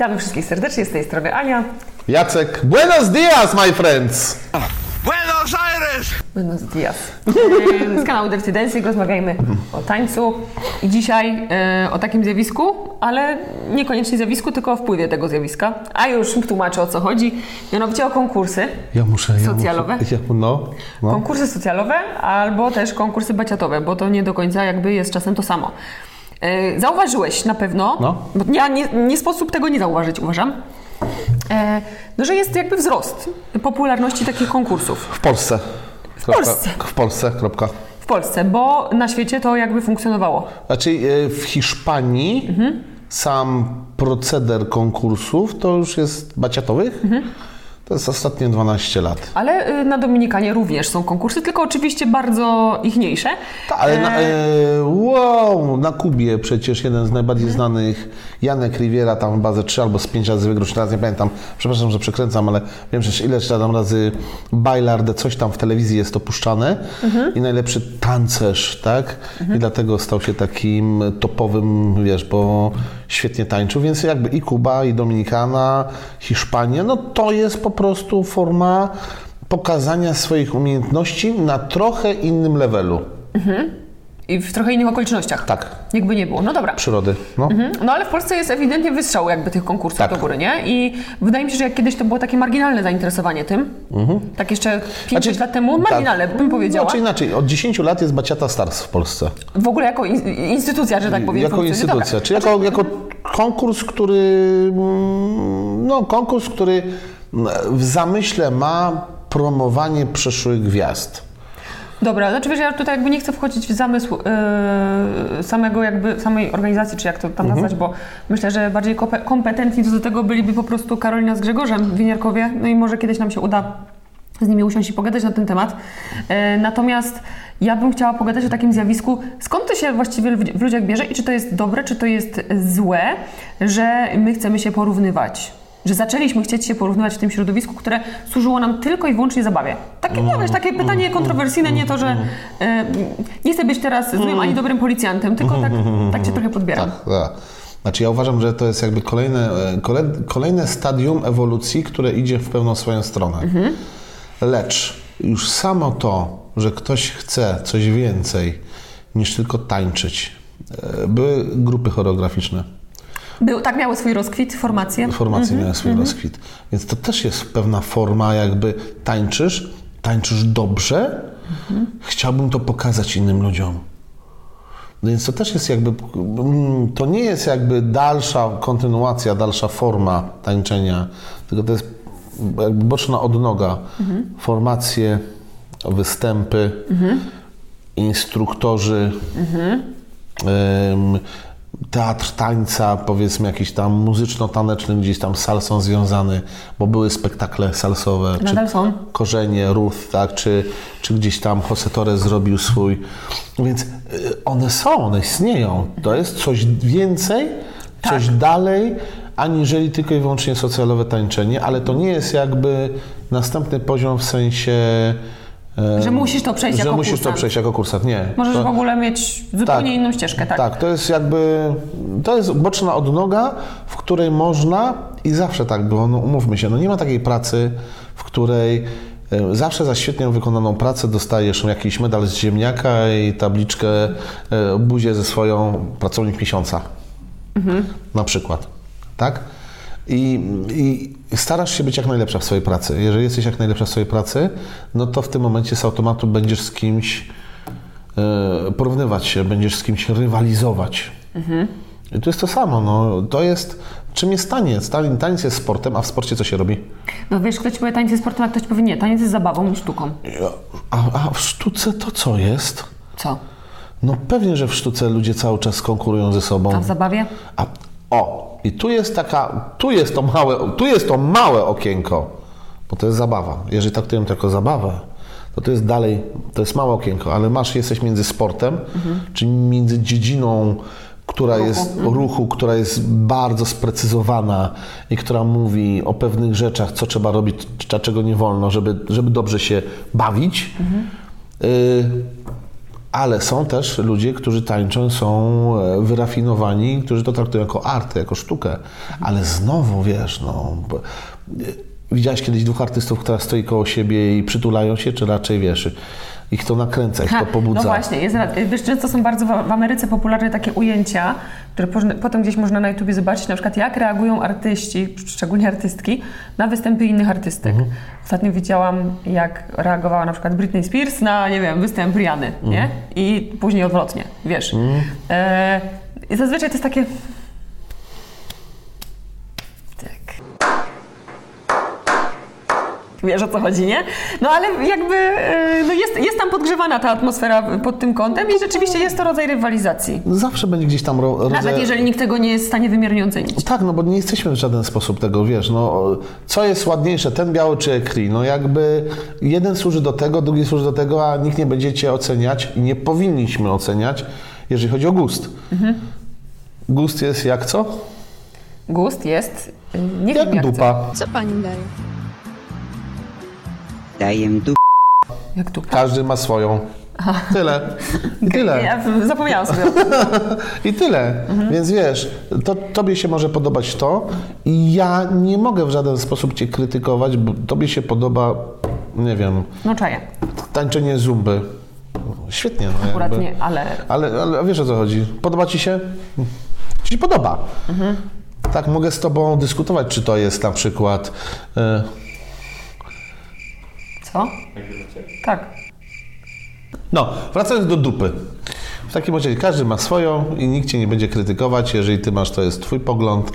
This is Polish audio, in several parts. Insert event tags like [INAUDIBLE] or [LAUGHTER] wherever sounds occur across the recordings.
Witamy wszystkich serdecznie z tej strony Ania. Jacek, buenos dias, my friends! Buenos Aires! Buenos dias. Z kanału Dirty Dancing rozmawiajmy o tańcu i dzisiaj e, o takim zjawisku, ale niekoniecznie zjawisku, tylko o wpływie tego zjawiska. A już tłumaczę o co chodzi. Mianowicie o konkursy. Ja muszę, ja Socjalowe? Muszę, ja, no, no. Konkursy socjalowe albo też konkursy baciatowe, bo to nie do końca jakby jest czasem to samo. E, Zauważyłeś na pewno, No. bo ja nie, nie sposób tego nie zauważyć, uważam, e, no, że jest jakby wzrost popularności takich konkursów W Polsce. W Polsce. W Polsce, kropka. w Polsce, bo na świecie to jakby funkcjonowało. Znaczy e, w Hiszpanii Mhm. sam proceder konkursów to już jest baciatowych. Mhm. To jest ostatnie 12 lat. Ale y, na Dominikanie również są konkursy, tylko oczywiście bardzo ichniejsze. Ta, ale na, E, e, wow, na Kubie przecież jeden z najbardziej znanych, Janek Riviera, tam ze 3 albo z 5 razy wygrał, teraz nie pamiętam, przepraszam, że przekręcam, ale wiem, że ileś tam razy Bailar, coś tam w telewizji jest opuszczane i najlepszy tancerz, tak? I dlatego stał się takim topowym, wiesz, bo świetnie tańczył, więc jakby i Kuba, i Dominikana, Hiszpania, no to jest po prostu forma pokazania swoich umiejętności na trochę innym levelu. I w trochę innych okolicznościach. Tak, Jakby nie było. No dobra. przyrody. No. Mhm. No ale w Polsce jest ewidentnie wystrzał jakby tych konkursów Tak. do góry, nie? I wydaje mi się, że jak kiedyś to było takie marginalne zainteresowanie tym, tak jeszcze 5 Znaczy, lat temu, marginalne bym powiedziała. Znaczy inaczej, od 10 lat jest Baciata Stars w Polsce. W ogóle jako in, instytucja, że tak powiem. jako instytucja, Dobra. czy jako, jako konkurs, który mm, no konkurs, który w zamyśle ma promowanie przyszłych gwiazd. Dobra, znaczy wiesz, ja tutaj jakby nie chcę wchodzić w zamysł yy, samego jakby, samej organizacji, czy jak to tam nazwać, bo myślę, że bardziej kompe- kompetentni do tego byliby po prostu Karolina z Grzegorzem Winiarkowie, no i może kiedyś nam się uda z nimi usiąść i pogadać na ten temat. E, Natomiast ja bym chciała pogadać o takim zjawisku, skąd to się właściwie w ludziach bierze i czy to jest dobre, czy to jest złe, że my chcemy się porównywać. Że zaczęliśmy chcieć się porównywać w tym środowisku, które służyło nam tylko i wyłącznie zabawie. Takie, no, wiesz, takie pytanie kontrowersyjne, nie to, że e, nie chcę być teraz złym ani dobrym policjantem, tylko tak, tak cię trochę podbieram. Tak, tak. Znaczy ja uważam, że to jest jakby kolejne, e, kole, kolejne stadium ewolucji, które idzie w pełną swoją stronę. Lecz już samo to, że ktoś chce coś więcej niż tylko tańczyć. e, Były grupy choreograficzne. Był, tak miały swój rozkwit, formacje. Formacje miały swój rozkwit. Więc to też jest pewna forma, jakby tańczysz, tańczysz dobrze, chciałbym to pokazać innym ludziom. No więc to też jest jakby, mm, to nie jest jakby dalsza kontynuacja, dalsza forma tańczenia, tylko to jest jakby boczna odnoga. Formacje, występy, instruktorzy, em, teatr tańca, powiedzmy jakiś tam muzyczno-taneczny, gdzieś tam z salsą związany, bo były spektakle salsowe. Nadal są. Korzenie, Ruth, tak, czy, czy gdzieś tam Jose Torres zrobił swój. Więc y, one są, one istnieją. To jest coś więcej, coś dalej, aniżeli tylko i wyłącznie socjalowe tańczenie, ale to nie jest jakby następny poziom w sensie... e, Że musisz to przejść że jako musisz to kursant. przejść jako kursant. Nie. Możesz to, w ogóle mieć zupełnie Tak. inną ścieżkę, tak? tak, to jest jakby, to jest boczna odnoga, w której można i zawsze tak było, no umówmy się, no nie ma takiej pracy, w której e, zawsze za świetnie wykonaną pracę dostajesz jakiś medal z ziemniaka i tabliczkę e, buzię ze swoją pracownik miesiąca. Na przykład, tak? I, I starasz się być jak najlepsza w swojej pracy. Jeżeli jesteś jak najlepsza w swojej pracy, no to w tym momencie z automatu będziesz z kimś e, porównywać się, będziesz z kimś rywalizować. I to jest to samo. No, to jest, czym jest taniec? Tani- Taniec jest sportem, a w sporcie co się robi? No wiesz, ktoś powie taniec jest sportem, a ktoś powie nie, taniec jest zabawą i sztuką. A, a w sztuce to co jest? Co? No pewnie, że w sztuce ludzie cały czas konkurują ze sobą. A w zabawie? A, o, i tu jest taka, tu jest to małe, tu jest to małe okienko, bo to jest zabawa. Jeżeli traktujemy to jako zabawę, to to jest dalej, to jest małe okienko, ale masz, jesteś między sportem, czyli między dziedziną, która jest ruchu, która jest bardzo sprecyzowana i która mówi o pewnych rzeczach, co trzeba robić, a czego nie wolno, żeby, żeby dobrze się bawić. Y, Ale są też ludzie, którzy tańczą, są e, wyrafinowani, którzy to traktują jako art, jako sztukę. Ale znowu, wiesz, no... e, Widziałeś kiedyś dwóch artystów, która stoi koło siebie i przytulają się, czy raczej, wiesz, ich to nakręca, ich to pobudza? No właśnie, jest, wiesz, często są bardzo w Ameryce popularne takie ujęcia, które potem gdzieś można na YouTubie zobaczyć, na przykład jak reagują artyści, szczególnie artystki, na występy innych artystek. Mhm. Ostatnio widziałam, jak reagowała na przykład Britney Spears na, nie wiem, występ Riany, nie? Mhm. I później odwrotnie, wiesz. E, I zazwyczaj to jest takie... Wiesz o co chodzi, nie? No ale jakby e, no jest, jest tam podgrzewana ta atmosfera pod tym kątem i rzeczywiście jest to rodzaj rywalizacji. Zawsze będzie gdzieś tam ro- rodzaj... Nawet jeżeli nikt tego nie jest w stanie wymiernie ocenić. Tak, no bo nie jesteśmy w żaden sposób tego, wiesz, no co jest ładniejsze, ten biały czy ekri? No jakby jeden służy do tego, drugi służy do tego, a nikt nie będzie cię oceniać i nie powinniśmy oceniać, jeżeli chodzi o gust. Gust jest jak co? Gust jest, y, nie Jak wiem jak dupa. Co pani daje? Daję du... Jak dupa. Każdy ma swoją. Tyle. [LAUGHS] [LAUGHS] I tyle. Ja zapomniałam sobie. I tyle. Więc wiesz, to, tobie się może podobać to i ja nie mogę w żaden sposób cię krytykować, bo tobie się podoba, nie wiem, No czaję. tańczenie zumby. Świetnie. No Akurat jakby. nie, ale Ale, ale wiesz o co chodzi. Podoba ci się? Ci się podoba. Tak, mogę z tobą dyskutować, czy to jest na przykład... E, co? Tak. no, wracając do dupy. W takim razie każdy ma swoją i nikt cię nie będzie krytykować. Jeżeli ty masz, to jest twój pogląd.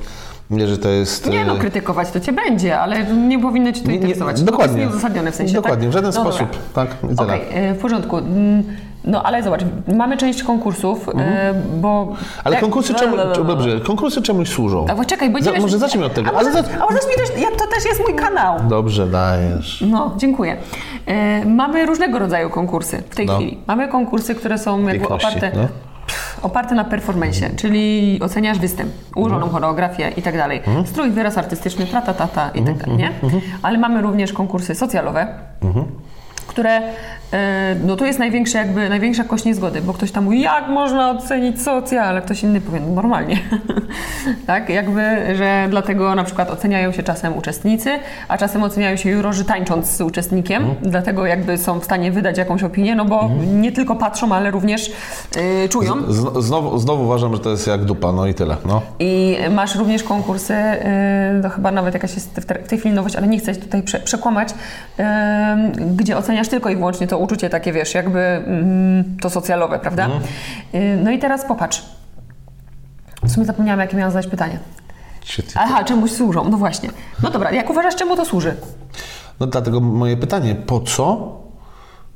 Jeżeli to jest... Nie no, e, krytykować to cię będzie, ale nie powinno cię to Nie- nie- interesować. dokładnie. To jest nieuzasadnione w sensie, Dokładnie, tak? w żaden no sposób. Dobra. Tak. Okej, e, w porządku. Mm, No ale zobacz, mamy część konkursów, bo... Mhm. Ale jak- konkursy czemu, no, no, no, no. dobrze, konkursy czemuś służą. A bo czekaj, bo Za- wiesz- Może zacznijmy od tego. A Ale może, za... a mi też, ja, to też jest mój kanał. Dobrze, dajesz. No, dziękuję. E, mamy różnego rodzaju konkursy w tej No. chwili. Mamy konkursy, które są jakby oparte, no. oparte na performance, czyli oceniasz występ, ułożoną Mhm. choreografię i tak dalej. Strój, wyraz artystyczny, ta, ta, ta, ta i Mhm, tak dalej, nie? Ale mamy również konkursy socjalowe, które, no to jest największe jakby, największa kość niezgody, bo ktoś tam mówi, jak można ocenić socjal, a ktoś inny powie, no normalnie. [LAUGHS] tak, jakby, że dlatego na przykład oceniają się czasem uczestnicy, a czasem oceniają się jurorzy tańcząc z uczestnikiem, dlatego jakby są w stanie wydać jakąś opinię, no bo nie tylko patrzą, ale również y, czują. Z, znowu, znowu uważam, że to jest jak dupa, no i tyle. No. I masz również konkursy, yy, to chyba nawet jakaś jest w tej chwili nowość, ale nie chcę tutaj prze, przekłamać, yy, gdzie oceniasz tylko i wyłącznie to uczucie takie, wiesz, jakby mm, to socjalowe, prawda? Yy, no i teraz popatrz. W sumie zapomniałam, jakie miałam zadać pytanie. Świetnie. Aha, czemuś służą, no właśnie. No dobra, jak uważasz, czemu to służy? No dlatego moje pytanie, po co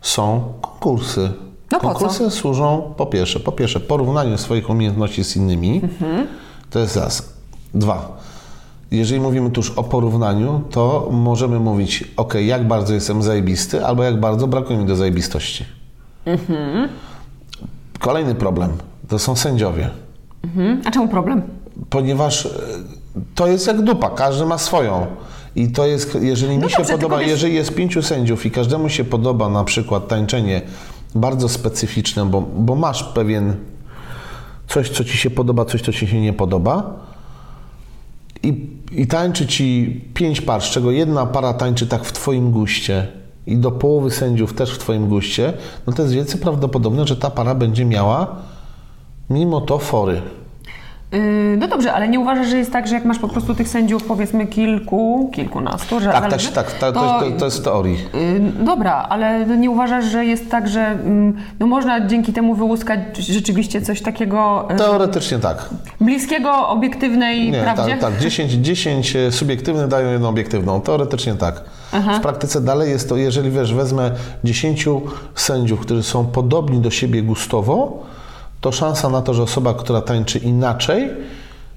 są konkursy? No po co? konkursy służą po pierwsze, po pierwsze porównaniu swoich umiejętności z innymi. Mhm. To jest raz. Dwa. Jeżeli mówimy tuż o porównaniu, to możemy mówić, ok, jak bardzo jestem zajebisty, albo jak bardzo brakuje mi do zajebistości. Mhm. Kolejny problem to są sędziowie. Hmm? A czemu problem? ponieważ e, to jest jak dupa, każdy ma swoją. I to jest, jeżeli mi No się dobrze, podoba, tylko wiesz- jeżeli jest pięciu sędziów i każdemu się podoba na przykład tańczenie bardzo specyficzne, bo, bo masz pewien coś, co ci się podoba, coś, co ci się nie podoba i, i tańczy ci pięć par, z czego jedna para tańczy tak w twoim guście i do połowy sędziów też w twoim guście, no to jest wielce prawdopodobne, że ta para będzie miała mimo to fory. Yy, no dobrze, ale nie uważasz, że jest tak, że jak masz po prostu tych sędziów, powiedzmy kilku, kilkunastu, że Tak, tak, zależy, tak, tak to, jest, to, to jest w teorii. Yy, Dobra, ale nie uważasz, że jest tak, że mm, no można dzięki temu wyłuskać rzeczywiście coś takiego yy, Teoretycznie tak. bliskiego obiektywnej Nie, prawdzie? tak, tak. 10, 10 subiektywnych dają jedną obiektywną. Teoretycznie tak. W praktyce dalej jest to, jeżeli wiesz, wezmę 10 sędziów, którzy są podobni do siebie gustowo, to szansa na to, że osoba, która tańczy inaczej,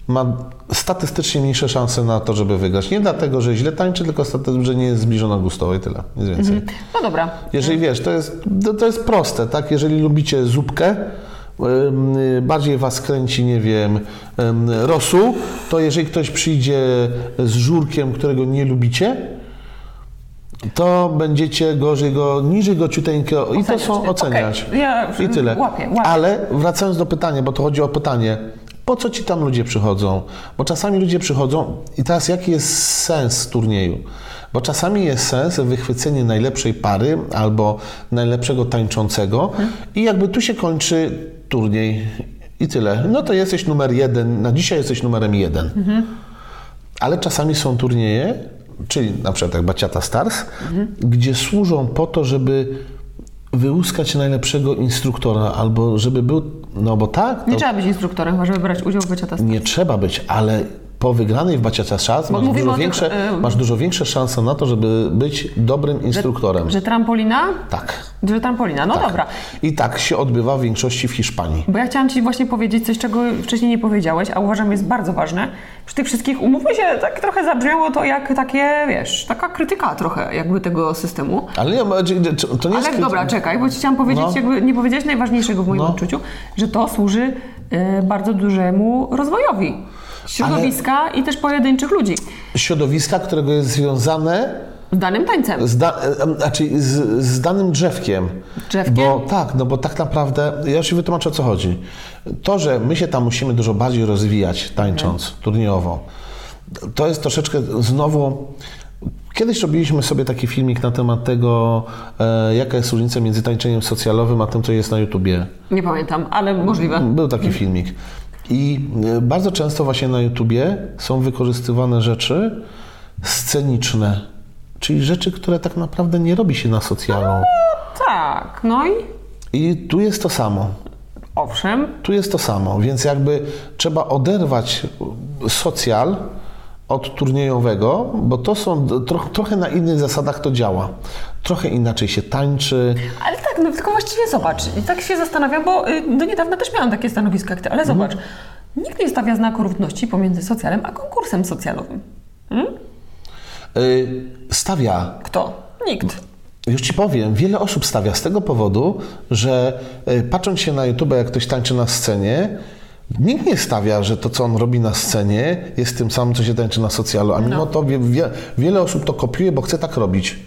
ma statystycznie mniejsze szanse na to, żeby wygrać. Nie dlatego, że źle tańczy, tylko statystycznie, że nie jest zbliżona gustowo i tyle. Nic więcej. No dobra. Jeżeli wiesz, to jest, to, to jest proste, tak? Jeżeli lubicie zupkę, bardziej was kręci, nie wiem, rosół, to jeżeli ktoś przyjdzie z żurkiem, którego nie lubicie, to będziecie gorzej go, niżej go ciuteńko i to są oceniać. Okej, ja I tyle. łapię, łapię. Ale wracając do pytania, bo to chodzi o pytanie, po co ci tam ludzie przychodzą? Bo czasami ludzie przychodzą i teraz jaki jest sens turnieju? Bo czasami jest sens wychwycenie najlepszej pary albo najlepszego tańczącego i jakby tu się kończy turniej i tyle. No to jesteś numer jeden, na dzisiaj jesteś numerem jeden. Ale czasami są turnieje, czyli na przykład jak Baciata Stars, gdzie służą po to, żeby wyłuskać najlepszego instruktora, albo żeby był, no bo tak, Nie to trzeba być instruktorem, żeby brać udział w bycia testem. nie trzeba być, ale po wygranej w Baciata Stars masz mówimy dużo, o tych, większe, y- masz dużo większe szanse na to, żeby być dobrym instruktorem. Że trampolina? Tak. Że trampolina, no tak. dobra. I tak się odbywa w większości w Hiszpanii. Bo ja chciałam Ci właśnie powiedzieć coś, czego wcześniej nie powiedziałeś, a uważam jest bardzo ważne. Przy tych wszystkich, umówmy się, tak trochę zabrzmiało to jak takie, wiesz, taka krytyka trochę jakby tego systemu. Ale nie, to nie jest Ale dobra, czekaj, bo ci chciałam powiedzieć, No. jakby nie powiedziałeś najważniejszego w moim No. odczuciu, że to służy y, bardzo dużemu rozwojowi środowiska i też pojedynczych ludzi Środowiska, którego jest związane z danym tańcem. z, da, e, znaczy z, z danym drzewkiem. Drzewkiem? Bo tak, no bo tak naprawdę, ja ci wytłumaczę o co chodzi. To, że my się tam musimy dużo bardziej rozwijać tańcząc Mhm. turniejowo, to jest troszeczkę znowu... Kiedyś robiliśmy sobie taki filmik na temat tego, e, jaka jest różnica między tańczeniem socjalowym a tym, co jest na YouTubie. Nie pamiętam, ale możliwe. Był taki filmik. I e, bardzo często właśnie na YouTubie są wykorzystywane rzeczy sceniczne, czyli rzeczy, które tak naprawdę nie robi się na socjalu. Tak, no i I tu jest to samo. owszem, Tu jest to samo, więc jakby trzeba oderwać socjal od turniejowego, bo to są tro, trochę na innych zasadach to działa. Trochę inaczej się tańczy. Ale tak, no tylko właściwie zobacz, i tak się zastanawiam, bo y, do niedawna też miałam takie stanowisko jak ty, ale zobacz, nikt nie stawia znaku równości pomiędzy socjalem a konkursem socjalowym. Yy, stawia Kto? Nikt. Już ci powiem, wiele osób stawia z tego powodu, że e, patrząc się na YouTube, jak ktoś tańczy na scenie, nikt nie stawia, że to, co on robi na scenie, jest tym samym, co się tańczy na socjalu. A mimo to wie, wie, wiele osób to kopiuje, bo chce tak robić.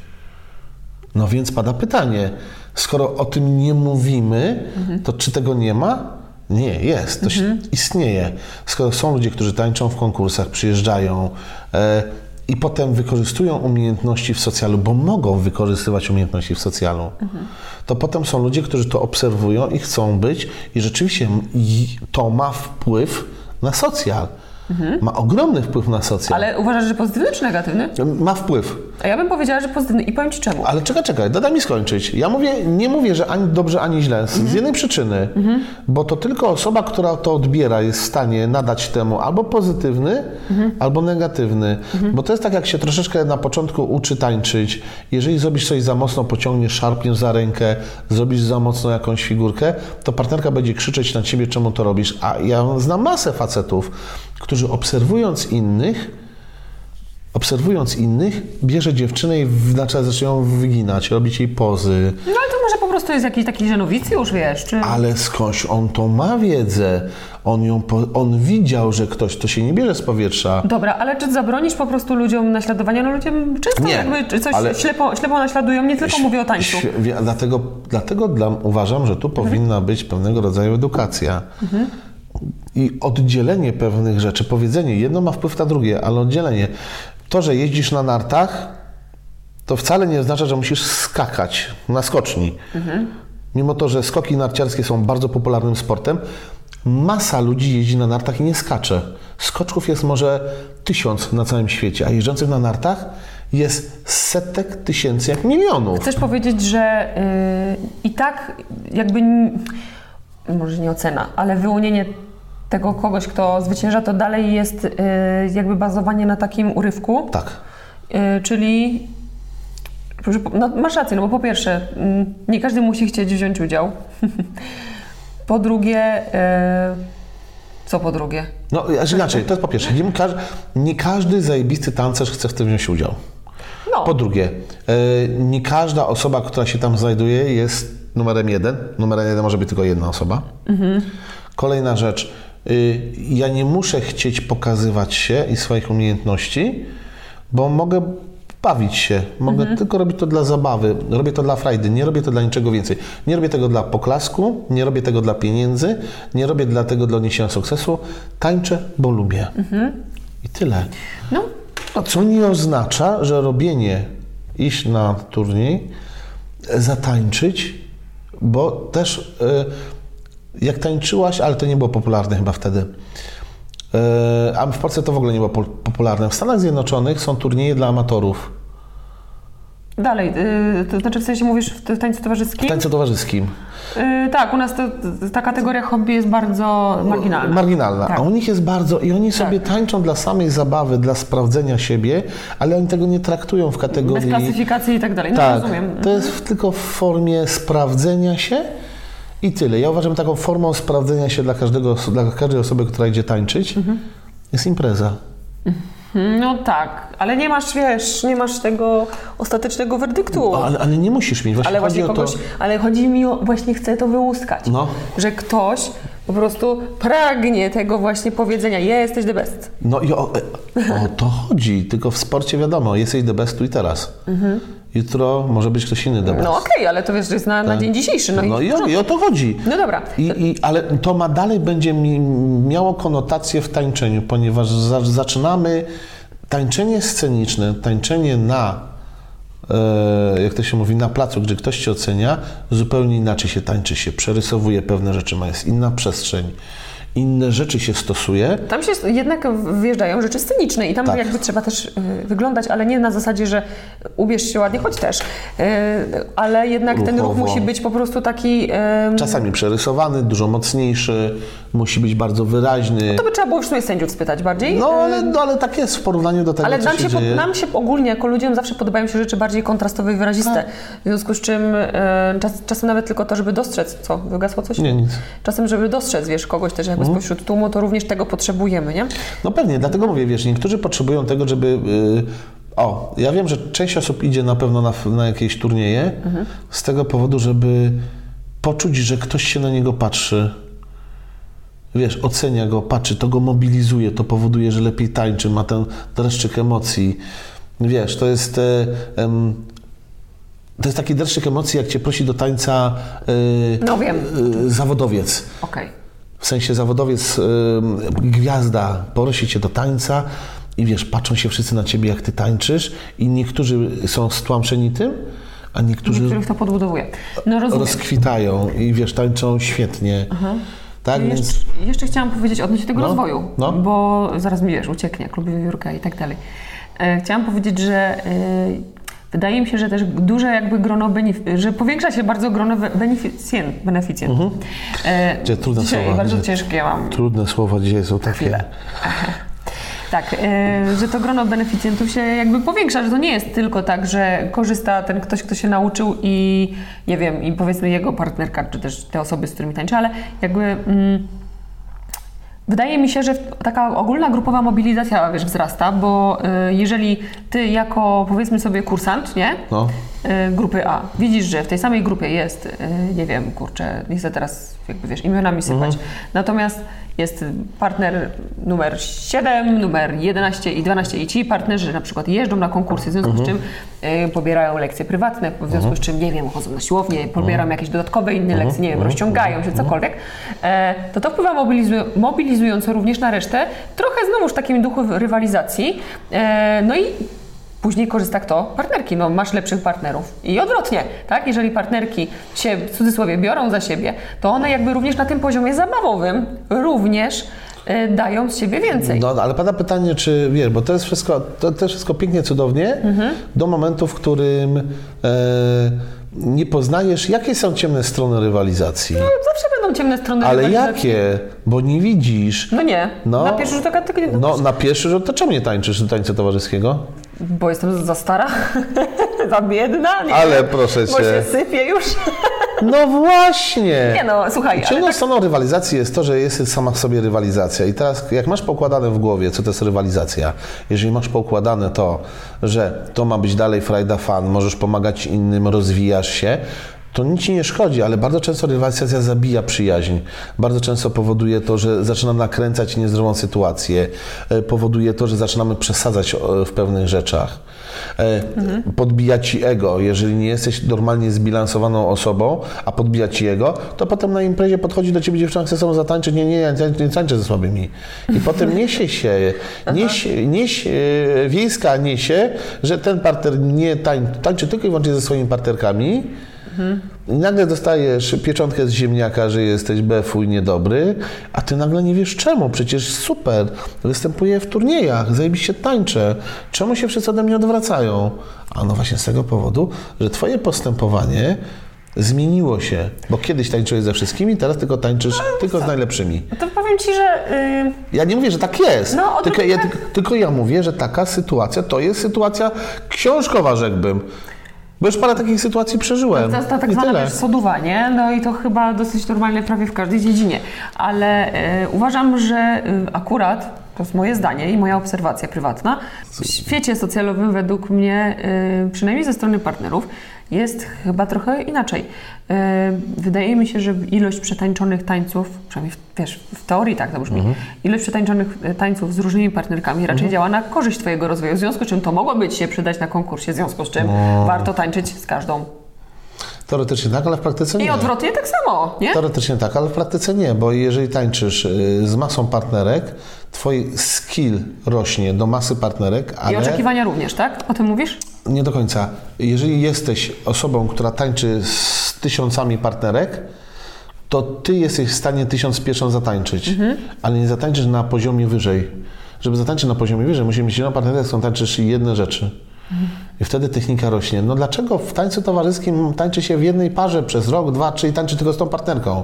No więc pada pytanie, skoro o tym nie mówimy, to czy tego nie ma? Nie, jest, to się, istnieje. Skoro są ludzie, którzy tańczą w konkursach, przyjeżdżają e, i potem wykorzystują umiejętności w socjalu, bo mogą wykorzystywać umiejętności w socjalu, to potem są ludzie, którzy to obserwują i chcą być i rzeczywiście to ma wpływ na socjal. Ma ogromny wpływ na socjal. Ale uważasz, że pozytywny czy negatywny? Ma wpływ. A ja bym powiedziała, że pozytywny i powiem Ci czemu. Ale czekaj, czekaj, dodaj mi skończyć. Ja mówię, nie mówię, że ani dobrze, ani źle. Z, z jednej przyczyny, bo to tylko osoba, która to odbiera, jest w stanie nadać temu albo pozytywny, albo negatywny. Bo to jest tak, jak się troszeczkę na początku uczy tańczyć. Jeżeli zrobisz coś za mocno, pociągniesz, szarpniesz za rękę, zrobisz za mocno jakąś figurkę, to partnerka będzie krzyczeć na ciebie, czemu to robisz. A ja znam masę facetów, którzy obserwując innych, obserwując innych, bierze dziewczynę i zaczyna zaczyna ją wyginać, robić jej pozy. No ale to może po prostu jest jakiś taki żenowicjusz, wiesz, czy... Ale skądś on to ma wiedzę. On, ją po, on widział, że ktoś to się nie bierze z powietrza. Dobra, ale czy zabronisz po prostu ludziom naśladowania? No ludzie często Nie, jakby coś ale- ślepo, ślepo naśladują, nie tylko mówię o tańcu. Dlatego, dlatego dla, uważam, że tu powinna być pewnego rodzaju edukacja. I oddzielenie pewnych rzeczy, powiedzenie, jedno ma wpływ na drugie, ale oddzielenie. To, że jeździsz na nartach, to wcale nie oznacza, że musisz skakać na skoczni. Mimo to, że skoki narciarskie są bardzo popularnym sportem, masa ludzi jeździ na nartach i nie skacze. Skoczków jest może tysiąc na całym świecie, a jeżdżących na nartach jest setek tysięcy, jak milionów. Chcesz powiedzieć, że yy, i tak jakby, może nie ocena, ale wyłonienie tego kogoś, kto zwycięża, to dalej jest yy, jakby bazowanie na takim urywku, Tak. yy, czyli no, masz rację, no bo po pierwsze, mm, nie każdy musi chcieć wziąć udział. [LAUGHS] po drugie, yy, co po drugie? No, znaczy inaczej, to jest po pierwsze, nie, każ, nie każdy zajebisty tancerz chce w tym wziąć udział. No, Po drugie, nie każda osoba, która się tam znajduje jest numerem jeden. Numerem jeden może być tylko jedna osoba. Kolejna rzecz, y, ja nie muszę chcieć pokazywać się i swoich umiejętności, bo mogę bawić się. Mogę Mhm. tylko robić to dla zabawy, robię to dla frajdy, nie robię to dla niczego więcej. Nie robię tego dla poklasku, nie robię tego dla pieniędzy, nie robię dla tego dla odniesienia sukcesu. Tańczę, bo lubię. Mhm. I tyle. No, Co nie oznacza, że robienie, iść na turniej, zatańczyć, bo też e, jak tańczyłaś, ale to nie było popularne chyba wtedy. E, A w Polsce to w ogóle nie było po- popularne. W Stanach Zjednoczonych są turnieje dla amatorów dalej, y, to znaczy w sensie mówisz w w tańcu w towarzyskim? tańcu towarzyskim. Y, tak, u nas to, ta kategoria hobby jest bardzo marginalna. Marginalna. Tak. A u nich jest bardzo. I oni sobie tańczą dla samej zabawy, dla sprawdzenia siebie, ale oni tego nie traktują w Bez kategorii. klasyfikacji i tak dalej. No tak, rozumiem. to jest w, tylko w formie sprawdzenia się i tyle. Ja uważam, taką formą sprawdzenia się dla, każdego, dla każdej osoby, która idzie tańczyć, Mhm. jest impreza. No tak, ale nie masz, wiesz, nie masz tego ostatecznego werdyktu. Ale, ale nie musisz mieć. Właśnie ale chodzi właśnie kogoś, to. ale chodzi mi o, właśnie chcę to wyłuskać. No. Że ktoś po prostu pragnie tego właśnie powiedzenia, jesteś the best. No i o, o to chodzi. Tylko w sporcie wiadomo, jesteś the best tu i teraz. Jutro może być ktoś inny. Mhm. No okej, ale to wiesz, że jest na, na dzień dzisiejszy. No, No i, i o, i o to chodzi. no dobra. I, i, ale to ma dalej będzie mi, miało konotację w tańczeniu, ponieważ za, zaczynamy tańczenie sceniczne, tańczenie na, e, jak to się mówi, na placu, gdzie ktoś cię ocenia, zupełnie inaczej się tańczy się, przerysowuje pewne rzeczy, ma jest inna przestrzeń, inne rzeczy się stosuje. Tam się jednak wjeżdżają rzeczy sceniczne i tam Tak. jakby trzeba też y, wyglądać, ale nie na zasadzie, że ubierz się ładnie, choć też, y, ale jednak ten ruch Ruchowo. musi być po prostu taki... Czasami przerysowany, dużo mocniejszy, musi być bardzo wyraźny. To by trzeba było w sumie sędziów spytać bardziej. No Y, ale, no, ale tak jest w porównaniu do tego, Ale co nam się, się, dzieje. nam się ogólnie jako ludziom zawsze podobają się rzeczy bardziej kontrastowe i wyraziste. Tak. W związku z czym czas, czasem nawet tylko to, żeby dostrzec, co, wygasło coś? Nie, nic. Czasem, żeby dostrzec, wiesz, kogoś też jakby Mhm. spośród tłumu, to również tego potrzebujemy, nie? No pewnie, dlatego mówię, wiesz, niektórzy potrzebują tego, żeby... Yy, o, ja wiem, że część osób idzie na pewno na, na jakieś turnieje z tego powodu, żeby poczuć, że ktoś się na niego patrzy. Wiesz, ocenia go, patrzy, to go mobilizuje, to powoduje, że lepiej tańczy, ma ten dreszczyk emocji. Wiesz, to jest... E, to jest taki dreszczyk emocji, jak cię prosi do tańca e, No wiem. e, zawodowiec. Okej. W sensie zawodowiec, gwiazda prosi cię do tańca i wiesz, patrzą się wszyscy na ciebie, jak ty tańczysz i niektórzy są stłamszeni tym, a niektórzy Niektórych to podbudowuje. No rozumiem. rozkwitają i wiesz, tańczą świetnie. Tak, Jeszcze, więc jeszcze chciałam powiedzieć odnośnie tego No, rozwoju, no. bo zaraz mi wiesz, ucieknie, klub Jurka i tak dalej. E, chciałam powiedzieć, że e, wydaje mi się, że też duże jakby grono, że powiększa się bardzo grono be- beneficjent, beneficjentów. E, trudne dzisiaj słowa, bardzo ciężkie mam. trudne słowa dzisiaj są takie. [LAUGHS] Tak, e, że to grono beneficjentów się jakby powiększa, że to nie jest tylko tak, że korzysta ten ktoś, kto się nauczył i nie wiem, i powiedzmy jego partnerka, czy też te osoby, z którymi tańczy, ale jakby mm, wydaje mi się, że taka ogólna grupowa mobilizacja, wiesz, wzrasta, bo e, jeżeli ty jako powiedzmy sobie kursant, nie? No. E, grupy A. Widzisz, że w tej samej grupie jest, e, nie wiem, kurczę, nie chcę teraz jakby wiesz, imionami sypać. Natomiast jest partner numer 7, numer 11 i 12 i ci partnerzy na przykład jeżdżą na konkursy, w związku z czym e, pobierają lekcje prywatne, w związku z czym, nie wiem, chodzą na siłownię, pobierają jakieś dodatkowe inne lekcje, nie wiem, rozciągają się, cokolwiek, e, to to wpływa mobilizu- mobilizująco również na resztę, trochę znowuż w takim duchu rywalizacji, e, no i Później korzysta kto? Partnerki. No, masz lepszych partnerów. I odwrotnie, tak? Jeżeli partnerki się w cudzysłowie biorą za siebie, to one jakby również na tym poziomie zabawowym również e, dają z siebie więcej. No, ale pada pytanie, czy wiesz, bo to jest wszystko, to, to jest wszystko pięknie, cudownie, do momentu, w którym e, nie poznajesz, jakie są ciemne strony rywalizacji. Zawsze będą ciemne strony Ale rywalizacji. jakie? Bo nie widzisz. No nie. No. Na pierwszy rzut oka tylko nie... No, na pierwszy rzut, to czemu nie tańczysz do tańca towarzyskiego? Bo jestem za stara, [LAUGHS] za biedna, nie Ale proszę Bo cię. się sypie już. No właśnie! Nie no, słuchaj, Ciemną tak, stroną rywalizacji jest to, że jest sama w sobie rywalizacja. I teraz, jak masz poukładane w głowie, co to jest rywalizacja, jeżeli masz poukładane to, że to ma być dalej frajda fan, możesz pomagać innym, rozwijasz się, to nic ci nie szkodzi, ale bardzo często rywalizacja zabija przyjaźń. Bardzo często powoduje to, że zaczynamy nakręcać niezdrową sytuację, e, powoduje to, że zaczynamy przesadzać e, w pewnych rzeczach. E, Podbija ci ego. Jeżeli nie jesteś normalnie zbilansowaną osobą, a podbija ci ego, to potem na imprezie podchodzi do ciebie dziewczyna, chce sobą zatańczyć, nie, nie, ja nie, nie tańczę ze słabymi. I potem [LAUGHS] niesie się, niesie, e, wiejska niesie, że ten partner nie tań, tańczy tylko i wyłącznie ze swoimi partnerkami, i nagle dostajesz pieczątkę z ziemniaka, że jesteś befuj niedobry, a ty nagle nie wiesz czemu. Przecież super, występuję w turniejach, zajebiście tańczę. Czemu się wszyscy ode mnie odwracają? A no właśnie z tego powodu, że twoje postępowanie zmieniło się. Bo kiedyś tańczyłeś ze wszystkimi, teraz tylko tańczysz tylko z najlepszymi. No to powiem Ci, że y, Ja nie mówię, że tak jest. No, tylko, ja, tak. tylko ja mówię, że taka sytuacja to jest sytuacja książkowa, rzekłbym. Bo już parę takich sytuacji przeżyłem. To jest ta tak I zwana tyle. wiesz, soduwa, nie? No i to chyba dosyć normalne prawie w każdej dziedzinie. Ale e, uważam, że e, akurat, to jest moje zdanie i moja obserwacja prywatna, w świecie socjalowym według mnie, e, przynajmniej ze strony partnerów, jest chyba trochę inaczej. E, wydaje mi się, że ilość przetańczonych tańców, przynajmniej w, wiesz, w teorii tak to brzmi, Mhm. ilość przetańczonych e, tańców z różnymi partnerkami raczej działa na korzyść Twojego rozwoju, w związku z czym to mogłoby Ci się przydać na konkursie, w związku z czym No. warto tańczyć z każdą Teoretycznie tak, ale w praktyce nie. i odwrotnie tak samo, nie? Teoretycznie tak, ale w praktyce nie, bo jeżeli tańczysz y, z masą partnerek, twój skill rośnie do masy partnerek, I ale oczekiwania również, tak? O tym mówisz? nie do końca. Jeżeli jesteś osobą, która tańczy z tysiącami partnerek, to ty jesteś w stanie tysiąc pieszą zatańczyć, ale nie zatańczysz na poziomie wyżej. Żeby zatańczyć na poziomie wyżej, musisz mieć jedną partnerkę, z którą tańczysz jedne rzeczy. I wtedy technika rośnie. No dlaczego w tańcu towarzyskim tańczy się w jednej parze przez rok, dwa, trzy i tańczy tylko z tą partnerką?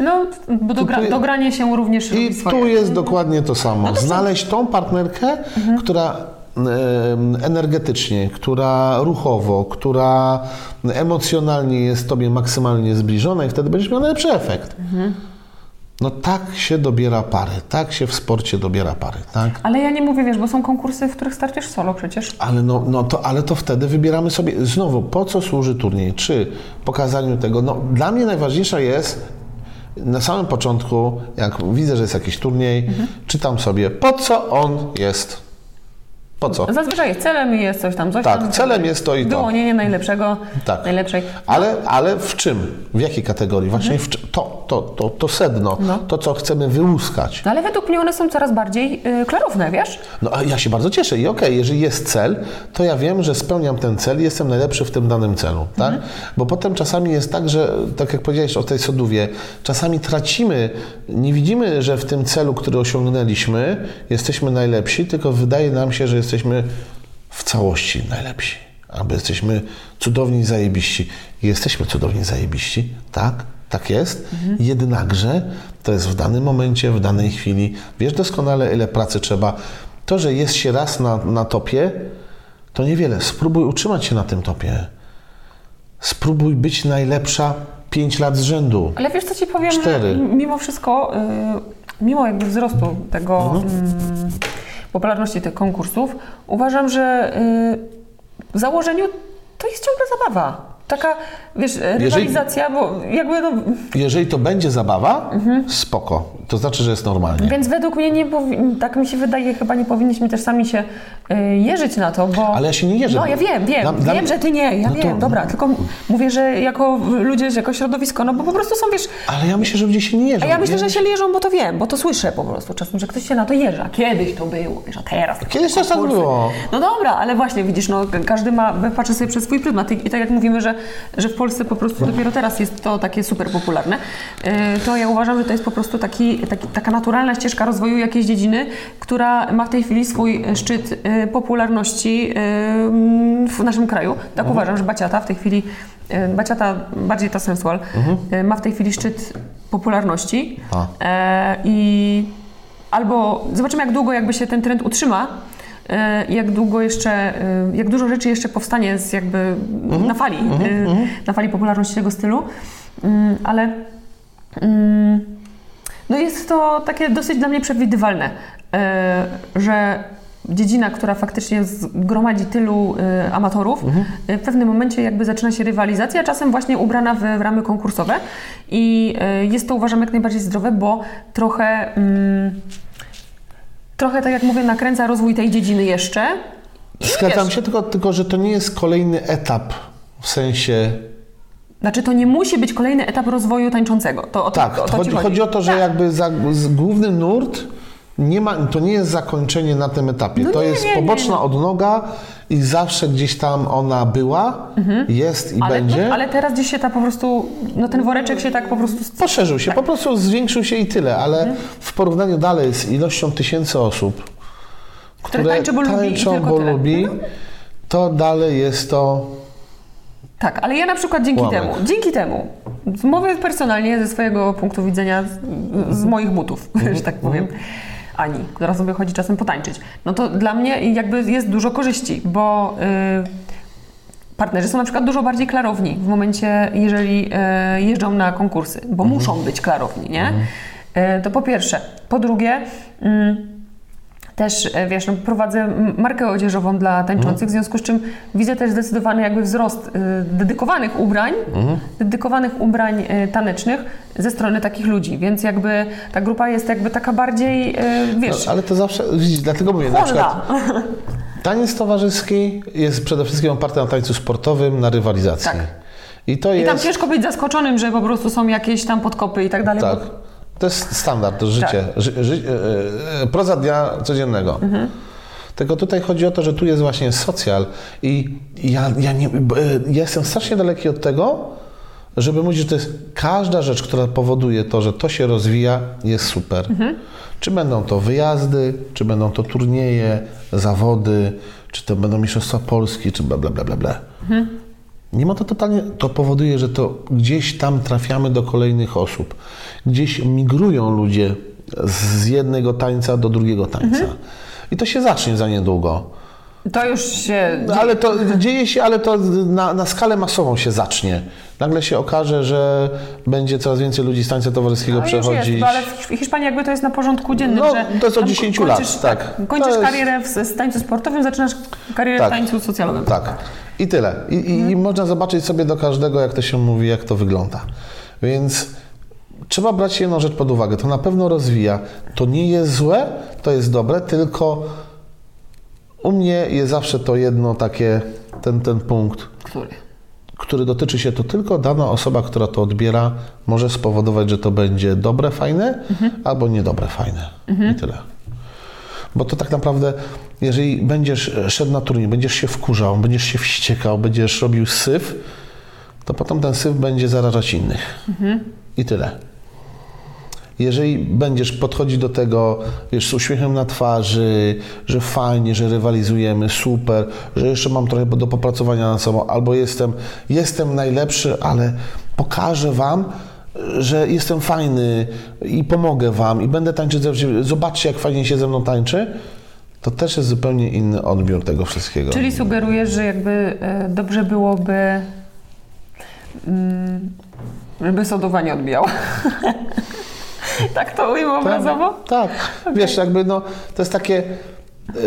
No, bo dogra, tu- dogranie się również I tu jest dokładnie to samo. co? Znaleźć tą partnerkę, która em, energetycznie, która ruchowo, która emocjonalnie jest Tobie maksymalnie zbliżona i wtedy będziesz miał najlepszy efekt. No tak się dobiera pary, tak się w sporcie dobiera pary, tak? Ale ja nie mówię, wiesz, bo są konkursy, w których startujesz solo przecież. Ale, no, no to, ale to wtedy wybieramy sobie, znowu, po co służy turniej? Czy pokazaniu tego? No, dla mnie najważniejsza jest na samym początku, jak widzę, że jest jakiś turniej, czytam sobie, po co on jest. Po co? Zazwyczaj celem jest coś tam, coś Tak, tam. celem jest to i to. Wyłonienie najlepszego, Tak. najlepszej. Ale, ale w czym? W jakiej kategorii? Właśnie w czym? To, to, to, to sedno, No. to co chcemy wyłuskać. No ale według mnie one są coraz bardziej y, klarowne, wiesz? No a ja się bardzo cieszę i okej, jeżeli jest cel, to ja wiem, że spełniam ten cel i jestem najlepszy w tym danym celu, tak? Bo potem czasami jest tak, że tak jak powiedziałeś o tej sodówie, czasami tracimy, nie widzimy, że w tym celu, który osiągnęliśmy, jesteśmy najlepsi, tylko wydaje nam się, że jesteśmy w całości najlepsi. Albo jesteśmy cudowni, zajebiści. Jesteśmy cudowni, zajebiści, tak? Tak jest. Jednakże to jest w danym momencie, w danej chwili. Wiesz doskonale, ile pracy trzeba. To, że jest się raz na, na topie, to niewiele. Spróbuj utrzymać się na tym topie. Spróbuj być najlepsza 5 lat z rzędu. Ale wiesz co ci powiem, Cztery. mimo wszystko, y, mimo jakby wzrostu tego Mhm. mm, popularności tych konkursów, uważam, że y, w założeniu to jest ciągle zabawa. Taka, wiesz, rywalizacja, bo jakby no, Jeżeli to będzie zabawa, spoko. To znaczy, że jest normalnie. Więc według mnie nie tak mi się wydaje, chyba nie powinniśmy też sami się y, jeżyć na to, bo... Ale ja się nie jeżę. No ja wiem, wiem, Dla- wiem, że ty nie, ja No to- wiem, dobra, tylko m- mówię, że jako ludzie, jako środowisko, no bo po prostu są, wiesz, Ale ja myślę, że ludzie się nie jeżą. a ja myślę, że się jeżą, bo to wiem, bo to słyszę po prostu czasem, że ktoś się na to jeży, a kiedyś to było, wiesz, a teraz... Kiedyś też tak było. No dobra, ale właśnie, widzisz, no ka- każdy ma, patrzy sobie przez swój pryzmat i, i tak jak mówimy, że, że w Polsce po prostu dopiero teraz jest to takie super popularne, y, to ja uważam, że to jest po prostu taki, taki, taka naturalna ścieżka rozwoju jakiejś dziedziny, która ma w tej chwili swój szczyt y, popularności y, w naszym kraju. Tak Mhm. uważam, że Baciata w tej chwili, Baciata, bardziej ta sensual, Mhm. ma w tej chwili szczyt popularności e, i albo zobaczymy, jak długo jakby się ten trend utrzyma, e, jak długo jeszcze, e, jak dużo rzeczy jeszcze powstanie z jakby na fali, e, na fali popularności tego stylu, Mm, ale mm, no jest to takie dosyć dla mnie przewidywalne, e, że dziedzina, która faktycznie zgromadzi tylu y, amatorów, y, w pewnym momencie jakby zaczyna się rywalizacja, czasem właśnie ubrana w, w ramy konkursowe i y, jest to uważam jak najbardziej zdrowe, bo trochę mm, trochę tak jak mówię nakręca rozwój tej dziedziny jeszcze. Zgadzam się, tylko, tylko że to nie jest kolejny etap w sensie. Znaczy to nie musi być kolejny etap rozwoju tańczącego. To, o to, Tak, o to chodzi, ci chodzi o to, że Tak. jakby za, główny nurt nie ma, to nie jest zakończenie na tym etapie. No to nie, jest nie, poboczna nie. odnoga i zawsze gdzieś tam ona była, jest i Mhm. ale, będzie. No, ale teraz gdzieś się ta po prostu, no ten woreczek się tak po prostu... Poszerzył się, po prostu zwiększył się i tyle, ale Mhm. w porównaniu dalej z ilością tysięcy osób, Które tańczy, bo lubi tańczą, bo tyle. lubi, to dalej jest to Tak, ale ja na przykład dzięki temu, dzięki temu, mówię personalnie ze swojego punktu widzenia, z, z moich butów, [LAUGHS] że tak powiem, Ani, która sobie chodzi czasem potańczyć, no to dla mnie jakby jest dużo korzyści, bo y, partnerzy są na przykład dużo bardziej klarowni w momencie, jeżeli y, jeżdżą na konkursy, bo muszą być klarowni, nie? Y, to po pierwsze. Po drugie... mm, też, e, wiesz, no, prowadzę markę odzieżową dla tańczących, w związku z czym widzę też zdecydowany jakby wzrost y, dedykowanych ubrań, dedykowanych ubrań y, tanecznych ze strony takich ludzi, więc jakby ta grupa jest jakby taka bardziej, wiesz, No, ale to zawsze, widzisz, dlatego mówię, na przykład chłodna. [LAUGHS] taniec towarzyski jest przede wszystkim oparty na tańcu sportowym, na rywalizacji. Tak. I to I tam jest... ciężko być zaskoczonym, że po prostu są jakieś tam podkopy i tak dalej. Tak. bo- To jest standard, to życie. Tak. Ży, ży, e, proza dnia codziennego. Mhm. Tylko tutaj chodzi o to, że tu jest właśnie socjal i ja, ja, nie, e, ja jestem strasznie daleki od tego, żeby mówić, że to jest każda rzecz, która powoduje to, że to się rozwija, jest super. Mhm. Czy będą to wyjazdy, czy będą to turnieje, zawody, czy to będą Mistrzostwa Polski, czy bla, bla, bla, bla, bla. Nie ma to totalnie, to powoduje, że to gdzieś tam trafiamy do kolejnych osób. Gdzieś migrują ludzie z jednego tańca do drugiego tańca. I to się zacznie za niedługo. To już się... No, ale to dzieje się, ale to na, na skalę masową się zacznie. Nagle się okaże, że będzie coraz więcej ludzi z tańca towarzyskiego No przechodzić. jest, ale w Hiszpanii jakby to jest na porządku dziennym, No, że to jest od tam 10 kończysz, lat, tak. Kończysz jest- karierę w, tańcu sportowym, zaczynasz karierę Tak. w tańcu socjalowym. Tak. I tyle. I, i, I można zobaczyć sobie do każdego, jak to się mówi, jak to wygląda. Więc trzeba brać jedną rzecz pod uwagę. To na pewno rozwija. To nie jest złe, to jest dobre, tylko u mnie jest zawsze to jedno takie, ten, ten punkt, Który? który dotyczy się to tylko dana osoba, która to odbiera, może spowodować, że to będzie dobre, fajne, albo niedobre, fajne. I tyle. Bo to tak naprawdę, jeżeli będziesz szedł na turniej, będziesz się wkurzał, będziesz się wściekał, będziesz robił syf, to potem ten syf będzie zarażać innych. I tyle. Jeżeli będziesz podchodzić do tego, wiesz, z uśmiechem na twarzy, że fajnie, że rywalizujemy, super, że jeszcze mam trochę do popracowania nad sobą, albo jestem, jestem najlepszy, ale pokażę Wam, że jestem fajny i pomogę Wam i będę tańczyć ze zobaczcie jak fajnie się ze mną tańczy, to też jest zupełnie inny odbiór tego wszystkiego. Czyli sugerujesz, że jakby e, dobrze byłoby, mm, żeby sodowanie odbijał. [LAUGHS] [LAUGHS] tak to ujmę obrazowo? Tak, wiesz, jakby no, to jest takie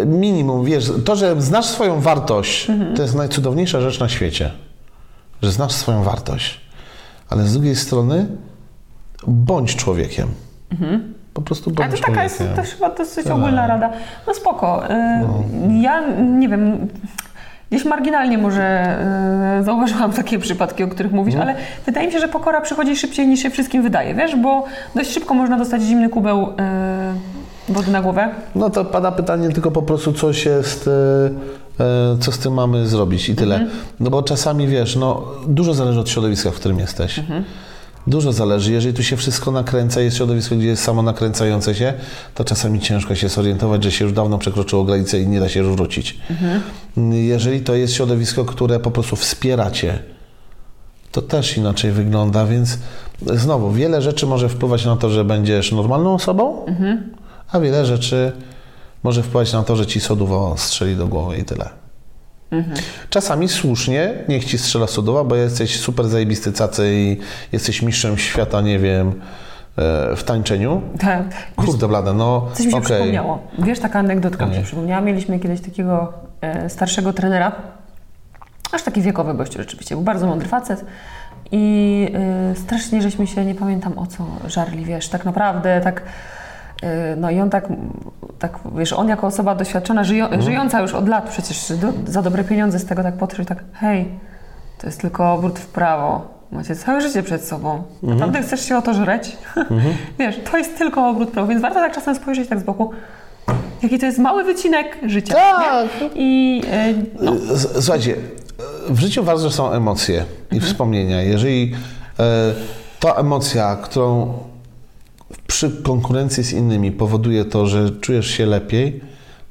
e, minimum, wiesz, to, że znasz swoją wartość, Mhm. to jest najcudowniejsza rzecz na świecie, że znasz swoją wartość, ale z drugiej strony bądź człowiekiem. Po prostu Mhm. Ale bądź to taka jest też chyba dosyć Tak. ogólna rada. No spoko. Y, Ja nie wiem, gdzieś marginalnie może y, zauważyłam takie przypadki, o których mówisz, Mhm. ale wydaje mi się, że pokora przychodzi szybciej niż się wszystkim wydaje, wiesz, bo dość szybko można dostać zimny kubeł y, wody na głowę. No to pada pytanie tylko po prostu, coś jest, e, e, co z tym mamy zrobić i tyle. No bo czasami, wiesz, no dużo zależy od środowiska, w którym jesteś. Dużo zależy. Jeżeli tu się wszystko nakręca, jest środowisko, gdzie jest samo nakręcające się, to czasami ciężko się zorientować, że się już dawno przekroczyło granicę i nie da się już wrócić. Jeżeli to jest środowisko, które po prostu wspiera cię, to też inaczej wygląda, więc znowu, wiele rzeczy może wpływać na to, że będziesz normalną osobą, a wiele rzeczy może wpływać na to, że ci soduwa strzeli do głowy i tyle. Czasami słusznie niech ci strzela sodowa, bo jesteś super zajebisty cacy i jesteś mistrzem świata, nie wiem, e, w tańczeniu. Tak. Kurde blade, no Coś mi się okej. przypomniało. Wiesz, taka anegdotka mi się przypomniała. Mieliśmy kiedyś takiego e, starszego trenera, aż taki wiekowy gościu rzeczywiście, był bardzo mądry facet i e, strasznie żeśmy się, nie pamiętam o co żarli, wiesz, tak naprawdę, tak no i on tak, tak, wiesz, on jako osoba doświadczona, żyjo, Mhm. żyjąca już od lat przecież do, za dobre pieniądze z tego tak podszedł, tak hej, to jest tylko obrót w prawo. Macie całe życie przed sobą. Mhm. Naprawdę chcesz się o to żreć? [LAUGHS] Wiesz, to jest tylko obrót w prawo, więc warto tak czasem spojrzeć tak z boku, jaki to jest mały wycinek życia. Tak. Nie? I e, no, Słuchajcie, w życiu ważne są emocje i Mhm. wspomnienia. Jeżeli e, ta emocja, którą przy konkurencji z innymi powoduje to, że czujesz się lepiej,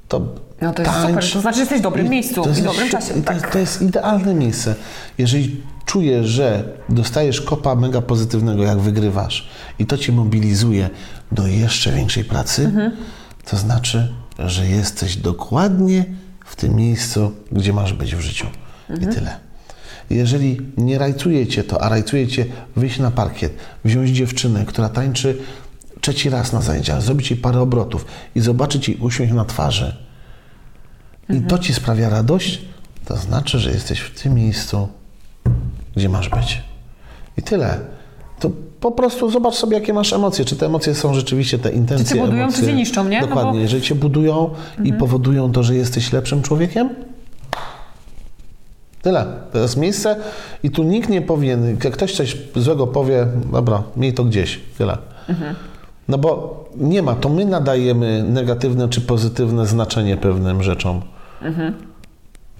to no to jest tańcz. super, to znaczy, że jesteś w dobrym miejscu i w dobrym świetne. czasie. To, Tak. jest, to jest idealne miejsce. Jeżeli czujesz, że dostajesz kopa mega pozytywnego, jak wygrywasz i to cię mobilizuje do jeszcze większej pracy, Mhm. to znaczy, że jesteś dokładnie w tym miejscu, gdzie masz być w życiu. Mhm. I tyle. Jeżeli nie rajcuje cię to, a rajcuje cię wyjść na parkiet, wziąć dziewczynę, która tańczy trzeci raz na zajęciach, zrobić jej parę obrotów i zobaczyć jej uśmiech na twarzy, i Mhm. to ci sprawia radość, to znaczy, że jesteś w tym miejscu, gdzie masz być. I tyle. To po prostu zobacz sobie, jakie masz emocje. Czy te emocje są rzeczywiście te intencje, Czy cię budują, czy emocje. cię niszczą, nie? No Dokładnie. bo- Mhm. Jeżeli cię budują i powodują to, że jesteś lepszym człowiekiem, tyle. To jest miejsce i tu nikt nie powinien, jak ktoś coś złego powie, dobra, miej to gdzieś. Tyle. Mhm. No bo nie ma, to my nadajemy negatywne czy pozytywne znaczenie pewnym rzeczom.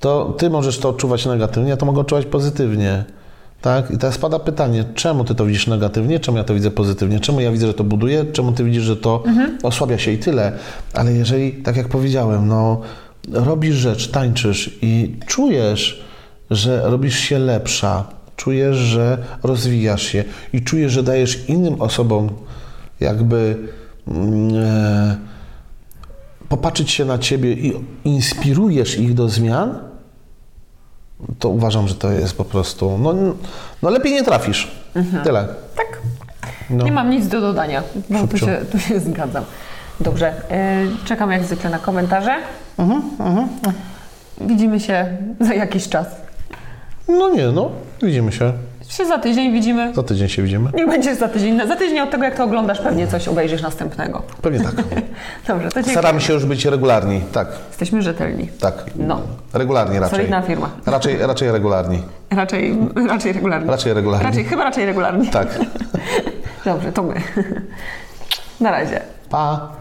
To ty możesz to odczuwać negatywnie, a to mogę odczuwać pozytywnie. Tak? I teraz pada pytanie, czemu ty to widzisz negatywnie, czemu ja to widzę pozytywnie, czemu ja widzę, że to buduje, czemu ty widzisz, że to osłabia się i tyle. Ale jeżeli, tak jak powiedziałem, no, robisz rzecz, tańczysz i czujesz, że robisz się lepsza, czujesz, że rozwijasz się i czujesz, że dajesz innym osobom jakby mm, e, popatrzeć się na ciebie i inspirujesz ich do zmian, to uważam, że to jest po prostu. No, no lepiej nie trafisz. Tyle. Tak. No. Nie mam nic do dodania, bo tu się, tu się zgadzam. Dobrze, e, czekam jak zwykle na komentarze. Mhm, Widzimy się za jakiś czas. No nie, no. Widzimy się. Się za tydzień widzimy. Za tydzień się widzimy. Niech będzie za tydzień. Za tydzień od tego, jak to oglądasz, pewnie coś obejrzysz następnego. Pewnie tak. [LAUGHS] Dobrze, to dziękuję. Staramy się już być regularni. Tak, Jesteśmy rzetelni. tak. No. Regularnie raczej. Solidna firma. Raczej, raczej regularni. Raczej, raczej regularnie. Raczej regularnie. Raczej, chyba raczej regularnie. Tak. [LAUGHS] Dobrze, to my. [LAUGHS] Na razie. Pa.